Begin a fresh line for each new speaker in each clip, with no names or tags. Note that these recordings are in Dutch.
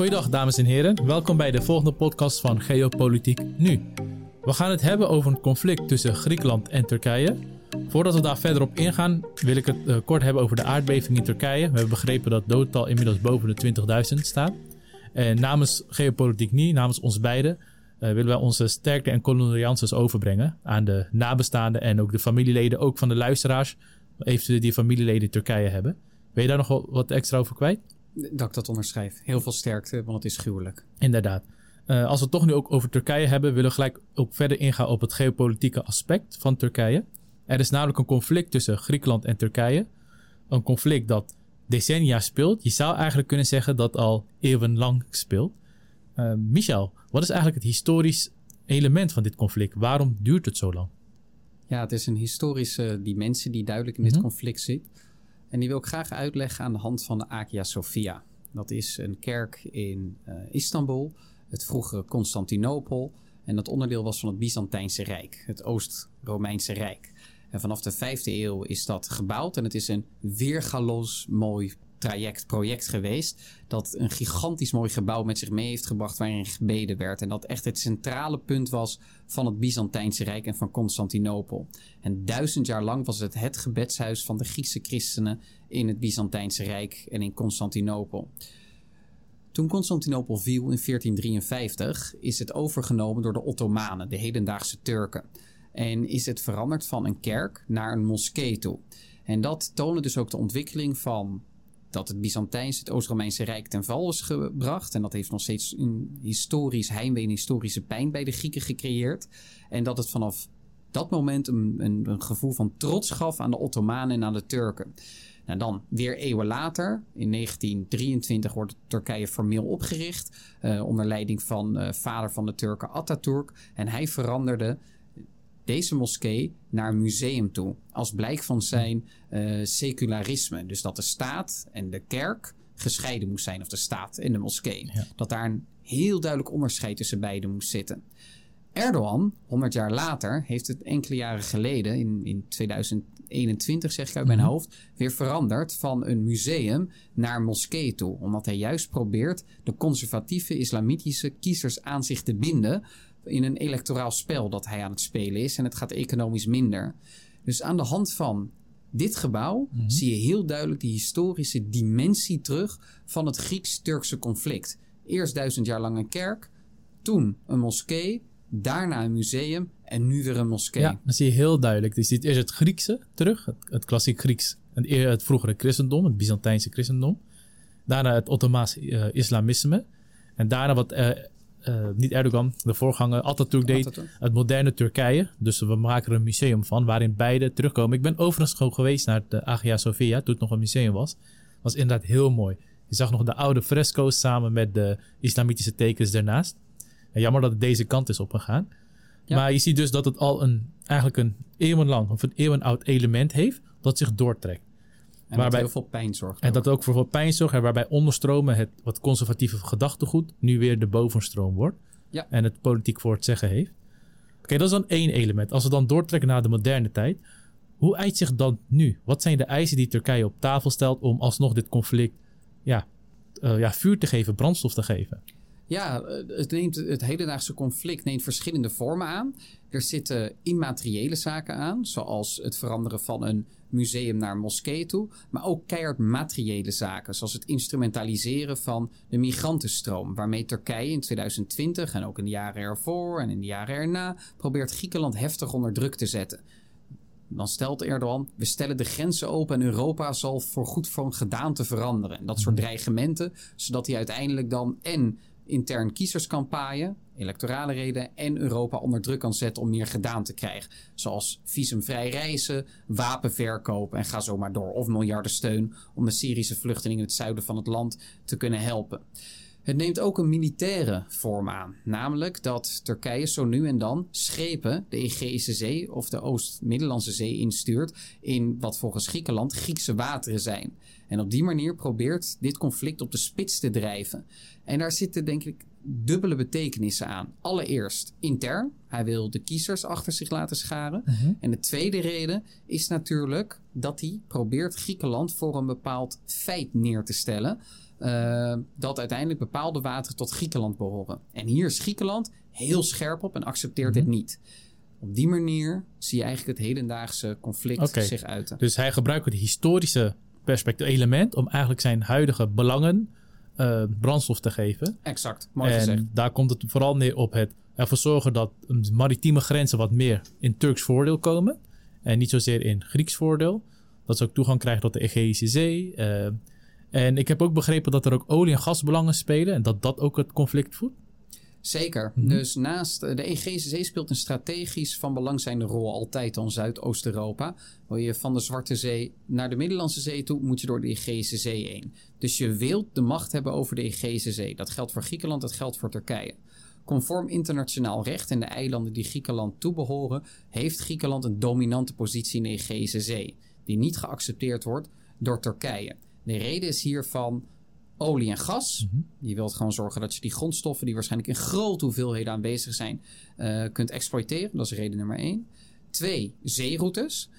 Goedendag dames en heren, welkom bij de volgende podcast van Geopolitiek Nu. We gaan het hebben over een conflict tussen Griekenland en Turkije. Voordat we daar verder op ingaan, wil ik het uh, kort hebben over de aardbeving in Turkije. We hebben begrepen dat doodtal inmiddels boven de 20.000 staat. En namens Geopolitiek Nu, namens ons beiden, uh, willen wij onze sterkte en condolences overbrengen aan de nabestaanden en ook de familieleden, ook van de luisteraars, eventueel die familieleden in Turkije hebben. Wil je daar nog wat extra over kwijt?
Dat ik dat onderschrijf. Heel veel sterkte, want het is gruwelijk.
Inderdaad. Uh, als we het toch nu ook over Turkije hebben, willen we gelijk ook verder ingaan op het geopolitieke aspect van Turkije. Er is namelijk een conflict tussen Griekenland en Turkije. Een conflict dat decennia speelt. Je zou eigenlijk kunnen zeggen dat al eeuwenlang speelt. Uh, Michel, wat is eigenlijk het historisch element van dit conflict? Waarom duurt het zo lang?
Ja, het is een historische dimensie die duidelijk in dit mm -hmm. conflict zit. En die wil ik graag uitleggen aan de hand van de Hagia Sophia. Dat is een kerk in uh, Istanbul, het vroegere Constantinopel. En dat onderdeel was van het Byzantijnse Rijk, het Oost-Romeinse Rijk. En vanaf de 5e eeuw is dat gebouwd en het is een weergaloos mooi traject, project geweest. Dat een gigantisch mooi gebouw met zich mee heeft gebracht waarin gebeden werd. En dat echt het centrale punt was van het Byzantijnse Rijk en van Constantinopel. En duizend jaar lang was het het gebedshuis van de Griekse christenen in het Byzantijnse Rijk en in Constantinopel. Toen Constantinopel viel in 1453 is het overgenomen door de Ottomanen, de hedendaagse Turken. En is het veranderd van een kerk naar een moskee toe. En dat toonde dus ook de ontwikkeling van dat het Byzantijnse, het Oost-Romeinse Rijk ten val is gebracht. En dat heeft nog steeds een historisch heimwee, een historische pijn bij de Grieken gecreëerd. En dat het vanaf dat moment een, een, gevoel van trots gaf aan de Ottomanen en aan de Turken. Nou, dan weer eeuwen later, in 1923, wordt Turkije formeel opgericht. Uh, onder leiding van uh, vader van de Turken Atatürk. En hij veranderde deze moskee naar een museum toe. Als blijk van zijn uh, secularisme. Dus dat de staat en de kerk gescheiden moest zijn. Of de staat en de moskee. Ja. Dat daar een heel duidelijk onderscheid tussen beiden moest zitten. Erdogan, 100 jaar later, heeft het enkele jaren geleden, in, in 2021 zeg ik uit mijn mm -hmm. hoofd, weer veranderd van een museum naar een moskee toe. Omdat hij juist probeert de conservatieve islamitische kiezers aan zich te binden in een electoraal spel dat hij aan het spelen is. En het gaat economisch minder. Dus aan de hand van dit gebouw mm -hmm. zie je heel duidelijk die historische dimensie terug van het Grieks-Turkse conflict. Eerst duizend jaar lang een kerk, toen een moskee, daarna een museum en nu weer een moskee.
Ja, dan zie je heel duidelijk. Dus dit is het Griekse terug, het, het klassiek Grieks, het, het vroegere christendom, het Byzantijnse christendom. Daarna het Ottomaans uh, islamisme. En daarna wat uh, uh, niet Erdogan, de voorganger, Atatürk deed Atatürk. het moderne Turkije. Dus we maken er een museum van waarin beide terugkomen. Ik ben overigens gewoon geweest naar de Hagia Sophia toen het nog een museum was. Was inderdaad heel mooi. Je zag nog de oude fresco's samen met de islamitische tekens ernaast. En jammer dat het deze kant is opgegaan. Ja. Maar je ziet dus dat het al een, eigenlijk een eeuwenlang of een eeuwenoud element heeft dat zich doortrekt.
En waarbij, dat heel veel pijn zorgt.
En ook. dat ook voor veel pijn zorgt. En waarbij onderstromen het wat conservatieve gedachtegoed nu weer de bovenstroom wordt.
Ja.
En het politiek voor het zeggen heeft. Oké, dat is dan één element. Als we dan doortrekken naar de moderne tijd. Hoe eikt zich dan nu? Wat zijn de eisen die Turkije op tafel stelt om alsnog dit conflict ja, uh, ja, vuur te geven, brandstof te geven?
Ja, het, neemt, het hedendaagse conflict neemt verschillende vormen aan. Er zitten immateriële zaken aan, zoals het veranderen van een museum naar een moskee toe. Maar ook keihard materiële zaken, zoals het instrumentaliseren van de migrantenstroom. Waarmee Turkije in 2020 en ook in de jaren ervoor en in de jaren erna probeert Griekenland heftig onder druk te zetten. Dan stelt Erdogan, we stellen de grenzen open en Europa zal voorgoed van gedaante veranderen. En dat soort dreigementen, zodat hij uiteindelijk dan en intern kiezerscampagne, electorale reden en Europa onder druk kan zetten om meer gedaan te krijgen. Zoals visumvrij reizen, wapenverkoop en ga zo maar door. Of miljardensteun om de Syrische vluchtelingen in het zuiden van het land te kunnen helpen. Het neemt ook een militaire vorm aan, namelijk dat Turkije zo nu en dan schepen de Egeïsche Zee of de Oost-Middellandse Zee instuurt in wat volgens Griekenland Griekse wateren zijn. En op die manier probeert dit conflict op de spits te drijven. En daar zitten denk ik dubbele betekenissen aan. Allereerst intern. Hij wil de kiezers achter zich laten scharen. Uh -huh. En de tweede reden is natuurlijk dat hij probeert Griekenland voor een bepaald feit neer te stellen. Uh, dat uiteindelijk bepaalde wateren tot Griekenland behoren. En hier is Griekenland heel scherp op en accepteert dit niet. Op die manier zie je eigenlijk het hedendaagse conflict zich uiten.
Dus hij gebruikt het historische perspectief element om eigenlijk zijn huidige belangen uh, brandstof te geven.
Exact, mooi
en
gezegd.
daar komt het vooral neer op het ervoor zorgen dat maritieme grenzen wat meer in Turks voordeel komen. En niet zozeer in Grieks voordeel. Dat ze ook toegang krijgen tot de Egeïsche Zee. Uh, en ik heb ook begrepen dat er ook olie- en gasbelangen spelen. En dat dat ook het conflict voedt.
Zeker. Mhm. Dus naast de Egeïsche Zee speelt een strategisch van belang zijnde rol altijd in Zuidoost-Europa. Wil je van de Zwarte Zee naar de Middellandse Zee toe, moet je door de Zee heen. Dus je wilt de macht hebben over de Zee. Dat geldt voor Griekenland, dat geldt voor Turkije. Conform internationaal recht en de eilanden die Griekenland toebehoren, heeft Griekenland een dominante positie in de Egeïsche Zee, die niet geaccepteerd wordt door Turkije. De reden is hiervan olie en gas. Mm Je wilt gewoon zorgen dat je die grondstoffen, die waarschijnlijk in grote hoeveelheden aanwezig zijn, uh, kunt exploiteren. Dat is reden nummer één. Twee, zeeroutes.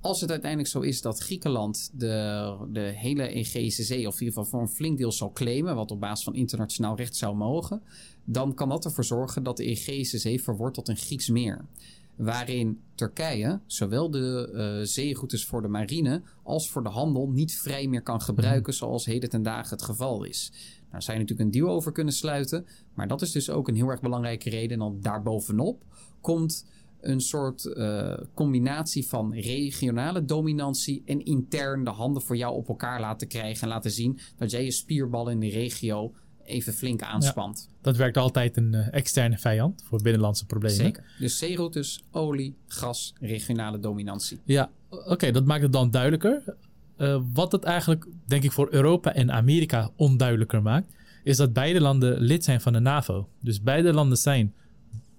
Als het uiteindelijk zo is dat Griekenland de, de hele Egeïsche Zee, of in ieder geval voor een flink deel zal claimen, wat op basis van internationaal recht zou mogen, dan kan dat ervoor zorgen dat de Egeïsche Zee verwordt tot een Grieks meer waarin Turkije zowel de uh, zeeroutes voor de marine als voor de handel niet vrij meer kan gebruiken zoals heden ten dagen het geval is. Daar zou je natuurlijk een deal over kunnen sluiten, maar dat is dus ook een heel erg belangrijke reden. En dan daarbovenop komt een soort uh, combinatie van regionale dominantie en intern de handen voor jou op elkaar laten krijgen en laten zien dat jij je spierballen in de regio even flink aanspant.
dat werkt altijd een uh, externe vijand voor binnenlandse problemen.
Zeker. Dus zeeroutes, olie, gas, regionale dominantie.
Ja, oké, dat maakt het dan duidelijker. Uh, wat het eigenlijk, denk ik, voor Europa en Amerika onduidelijker maakt, is dat beide landen lid zijn van de NAVO. Dus beide landen zijn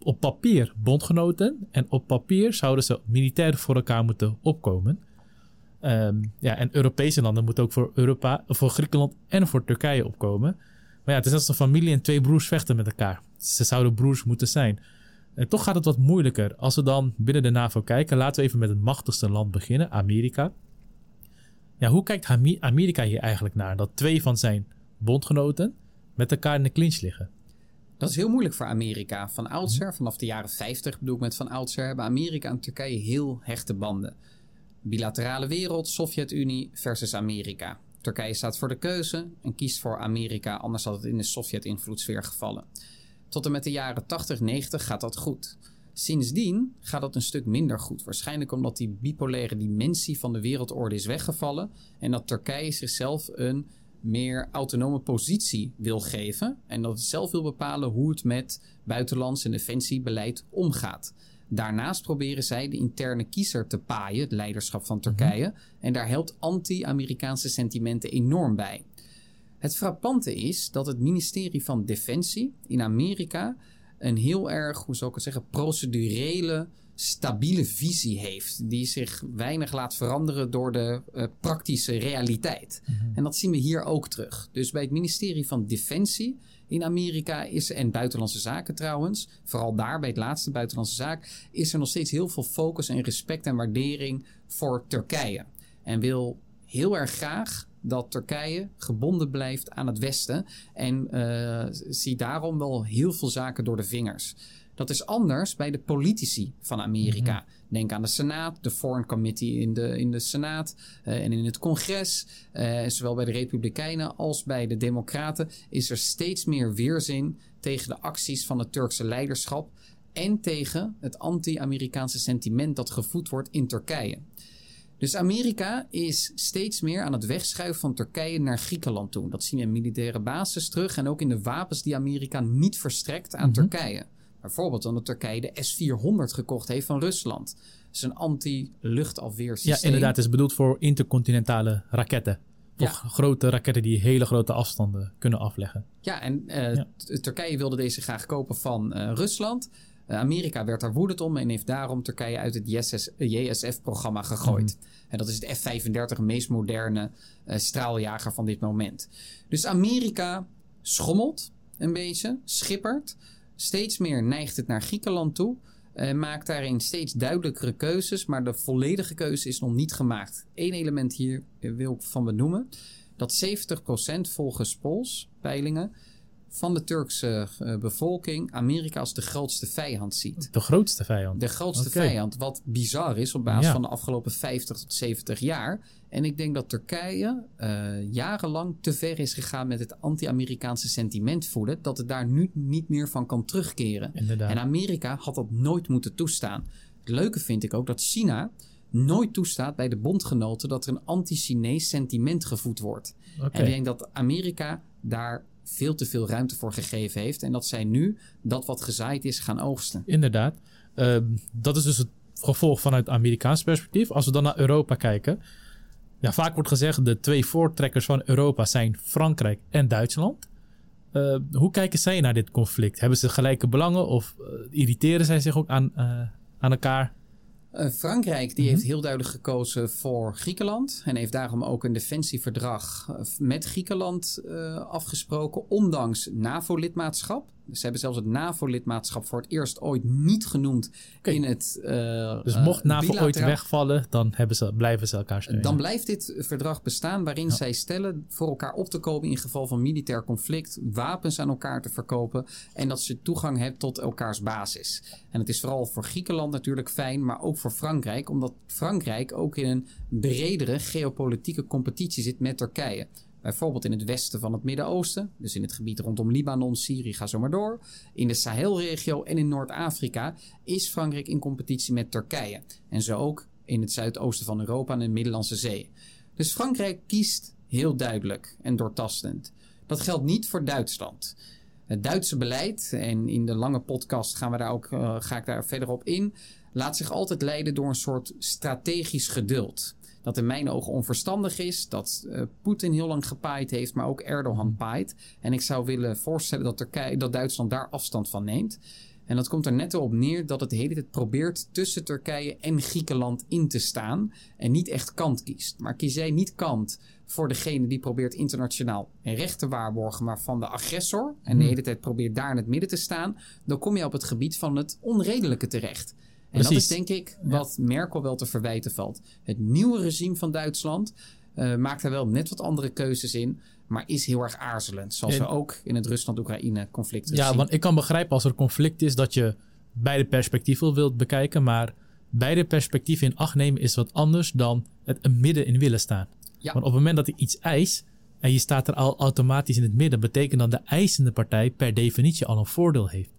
op papier bondgenoten en op papier zouden ze militair voor elkaar moeten opkomen. Um, ja, en Europese landen moeten ook voor, Europa, voor Griekenland en voor Turkije opkomen. Maar ja, het is als een familie en twee broers vechten met elkaar. Ze zouden broers moeten zijn. En toch gaat het wat moeilijker. Als we dan binnen de NAVO kijken, laten we even met het machtigste land beginnen, Amerika. Ja, hoe kijkt Amerika hier eigenlijk naar? Dat twee van zijn bondgenoten met elkaar in de clinch liggen.
Dat is heel moeilijk voor Amerika. Van oudsher, vanaf de jaren 50 bedoel ik met van oudsher, hebben Amerika en Turkije heel hechte banden. Bilaterale wereld, Sovjet-Unie versus Amerika. Turkije staat voor de keuze en kiest voor Amerika, anders had het in de Sovjet-invloedssfeer gevallen. Tot en met de jaren 80, 90 gaat dat goed. Sindsdien gaat dat een stuk minder goed. Waarschijnlijk omdat die bipolaire dimensie van de wereldorde is weggevallen en dat Turkije zichzelf een meer autonome positie wil geven en dat het zelf wil bepalen hoe het met buitenlands en defensiebeleid omgaat. Daarnaast proberen zij de interne kiezer te paaien, het leiderschap van Turkije. Mhm. En daar helpt anti-Amerikaanse sentimenten enorm bij. Het frappante is dat het ministerie van Defensie in Amerika een heel erg, hoe zou ik het zeggen, procedurele, stabiele visie heeft. Die zich weinig laat veranderen door de uh, praktische realiteit. Mhm. En dat zien we hier ook terug. Dus bij het ministerie van Defensie in Amerika is, en buitenlandse zaken trouwens, vooral daar bij het laatste buitenlandse zaak, is er nog steeds heel veel focus en respect en waardering voor Turkije. En wil heel erg graag dat Turkije gebonden blijft aan het Westen. En uh, zie daarom wel heel veel zaken door de vingers. Dat is anders bij de politici van Amerika. Mhm. Denk aan de Senaat, de Foreign Committee in de, in de Senaat uh, en in het congres. Uh, zowel bij de Republikeinen als bij de Democraten is er steeds meer weerzin tegen de acties van het Turkse leiderschap en tegen het anti-Amerikaanse sentiment dat gevoed wordt in Turkije. Dus Amerika is steeds meer aan het wegschuiven van Turkije naar Griekenland toe. Dat zien we in militaire basis terug en ook in de wapens die Amerika niet verstrekt aan mm Turkije. Bijvoorbeeld omdat Turkije de S-400 gekocht heeft van Rusland. Dat is een anti-luchtafweersysteem.
Ja, inderdaad. Het is bedoeld voor intercontinentale raketten. Of grote raketten die hele grote afstanden kunnen afleggen.
Ja, en uh, Turkije wilde deze graag kopen van uh, Rusland. Uh, Amerika werd daar woedend om en heeft daarom Turkije uit het JSF-programma gegooid. Mhm. En dat is de F-35 meest moderne straaljager van dit moment. Dus Amerika schommelt een beetje, schippert. Steeds meer neigt het naar Griekenland toe. Uh, maakt daarin steeds duidelijkere keuzes, maar de volledige keuze is nog niet gemaakt. Eén element hier wil ik van benoemen. dat 70% volgens polls, peilingen, van de Turkse uh, bevolking Amerika als de grootste vijand ziet.
De grootste vijand?
De grootste okay. vijand. Wat bizar is op basis ja. van de afgelopen 50 tot 70 jaar. En ik denk dat Turkije uh, jarenlang te ver is gegaan met het anti-Amerikaanse sentiment voeden. Dat het daar nu niet meer van kan terugkeren.
Inderdaad.
En Amerika had dat nooit moeten toestaan. Het leuke vind ik ook dat China nooit toestaat bij de bondgenoten dat er een anti-Chinees sentiment gevoed wordt. Okay. En ik denk dat Amerika daar veel te veel ruimte voor gegeven heeft. En dat zij nu dat wat gezaaid is gaan oogsten.
Inderdaad. Uh, dat is dus het gevolg vanuit Amerikaans perspectief. Als we dan naar Europa kijken. Ja, vaak wordt gezegd de twee voortrekkers van Europa zijn Frankrijk en Duitsland. Uh, hoe kijken zij naar dit conflict? Hebben ze gelijke belangen of uh, irriteren zij zich ook aan, uh, aan elkaar?
Uh, Frankrijk die heeft heel duidelijk gekozen voor Griekenland. En heeft daarom ook een defensieverdrag met Griekenland uh, afgesproken. Ondanks NAVO-lidmaatschap. Ze hebben zelfs het NAVO-lidmaatschap voor het eerst ooit niet genoemd okay. in het. Uh,
dus mocht NAVO ooit wegvallen, dan hebben ze, blijven ze elkaar steunen.
Dan blijft dit verdrag bestaan waarin ja. zij stellen voor elkaar op te komen in geval van militair conflict, wapens aan elkaar te verkopen en dat ze toegang hebben tot elkaars basis. En het is vooral voor Griekenland natuurlijk fijn, maar ook voor Frankrijk, omdat Frankrijk ook in een bredere geopolitieke competitie zit met Turkije. Bijvoorbeeld in het westen van het Midden-Oosten, dus in het gebied rondom Libanon, Syrië, ga zo maar door. In de Sahelregio en in Noord-Afrika is Frankrijk in competitie met Turkije. En zo ook in het zuidoosten van Europa en de Middellandse Zee. Dus Frankrijk kiest heel duidelijk en doortastend. Dat geldt niet voor Duitsland. Het Duitse beleid, en in de lange podcast gaan we daar ook, uh, ga ik daar verder op in, laat zich altijd leiden door een soort strategisch geduld dat in mijn ogen onverstandig is. Dat uh, Poetin heel lang gepaaid heeft, maar ook Erdogan paait. En ik zou willen voorstellen dat, Turkije, dat Duitsland daar afstand van neemt. En dat komt er net op neer dat het de hele tijd probeert tussen Turkije en Griekenland in te staan. En niet echt kant kiest. Maar kies jij niet kant voor degene die probeert internationaal recht te waarborgen, maar van de agressor. En de hele tijd probeert daar in het midden te staan. Dan kom je op het gebied van het onredelijke terecht. En dat is denk ik wat ja. Merkel wel te verwijten valt. Het nieuwe regime van Duitsland uh, maakt daar wel net wat andere keuzes in. Maar is heel erg aarzelend. Zoals en, we ook in het Rusland-Oekraïne conflict
ja, zien. want ik kan begrijpen als er conflict is dat je beide perspectieven wilt bekijken. Maar beide perspectieven in acht nemen is wat anders dan het midden in willen staan. Ja. Want op het moment dat je iets eist en je staat er al automatisch in het midden, betekent dan de eisende partij per definitie al een voordeel heeft.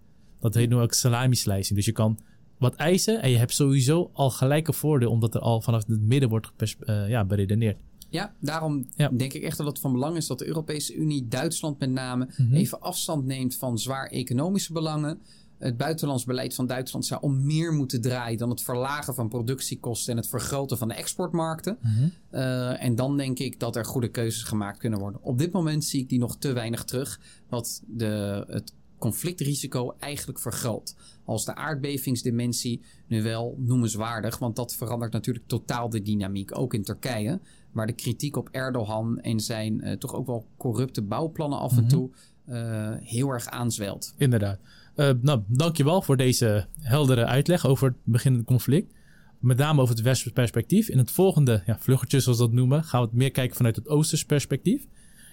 Dat heet nu ook salami-slicing. Dus je kan wat eisen en je hebt sowieso al gelijk een voordeel, omdat er al vanaf het midden wordt uh, ja, beredeneerd.
Ja, daarom ja. denk ik echt dat het van belang is dat de Europese Unie, Duitsland met name, mm -hmm. even afstand neemt van zwaar economische belangen. Het buitenlands beleid van Duitsland zou om meer moeten draaien dan het verlagen van productiekosten en het vergroten van de exportmarkten. Mm -hmm. uh, en dan denk ik dat er goede keuzes gemaakt kunnen worden. Op dit moment zie ik die nog te weinig terug. Wat de, het conflictrisico eigenlijk vergroot. Als de aardbevingsdimensie nu wel noemenswaardig, want dat verandert natuurlijk totaal de dynamiek, ook in Turkije, waar de kritiek op Erdogan en zijn uh, toch ook wel corrupte bouwplannen af en toe uh, heel erg aanzwelt.
Inderdaad. Uh, nou, dankjewel voor deze heldere uitleg over het beginnende conflict. Met name over het westers perspectief. In het volgende ja, vluggertje, zoals we dat noemen, gaan we het meer kijken vanuit het oosters perspectief.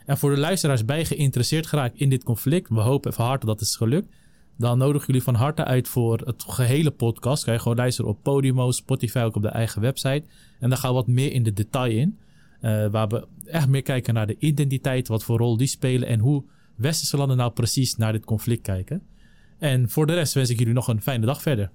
En voor de luisteraars bij geïnteresseerd geraakt in dit conflict, we hopen van harte dat het is gelukt. Dan nodig jullie van harte uit voor het gehele podcast. Kan je gewoon luisteren op Podimo, Spotify, ook op de eigen website. En dan gaan we wat meer in de detail in. Uh, waar we echt meer kijken naar de identiteit, wat voor rol die spelen en hoe westerse landen nou precies naar dit conflict kijken. En voor de rest wens ik jullie nog een fijne dag verder.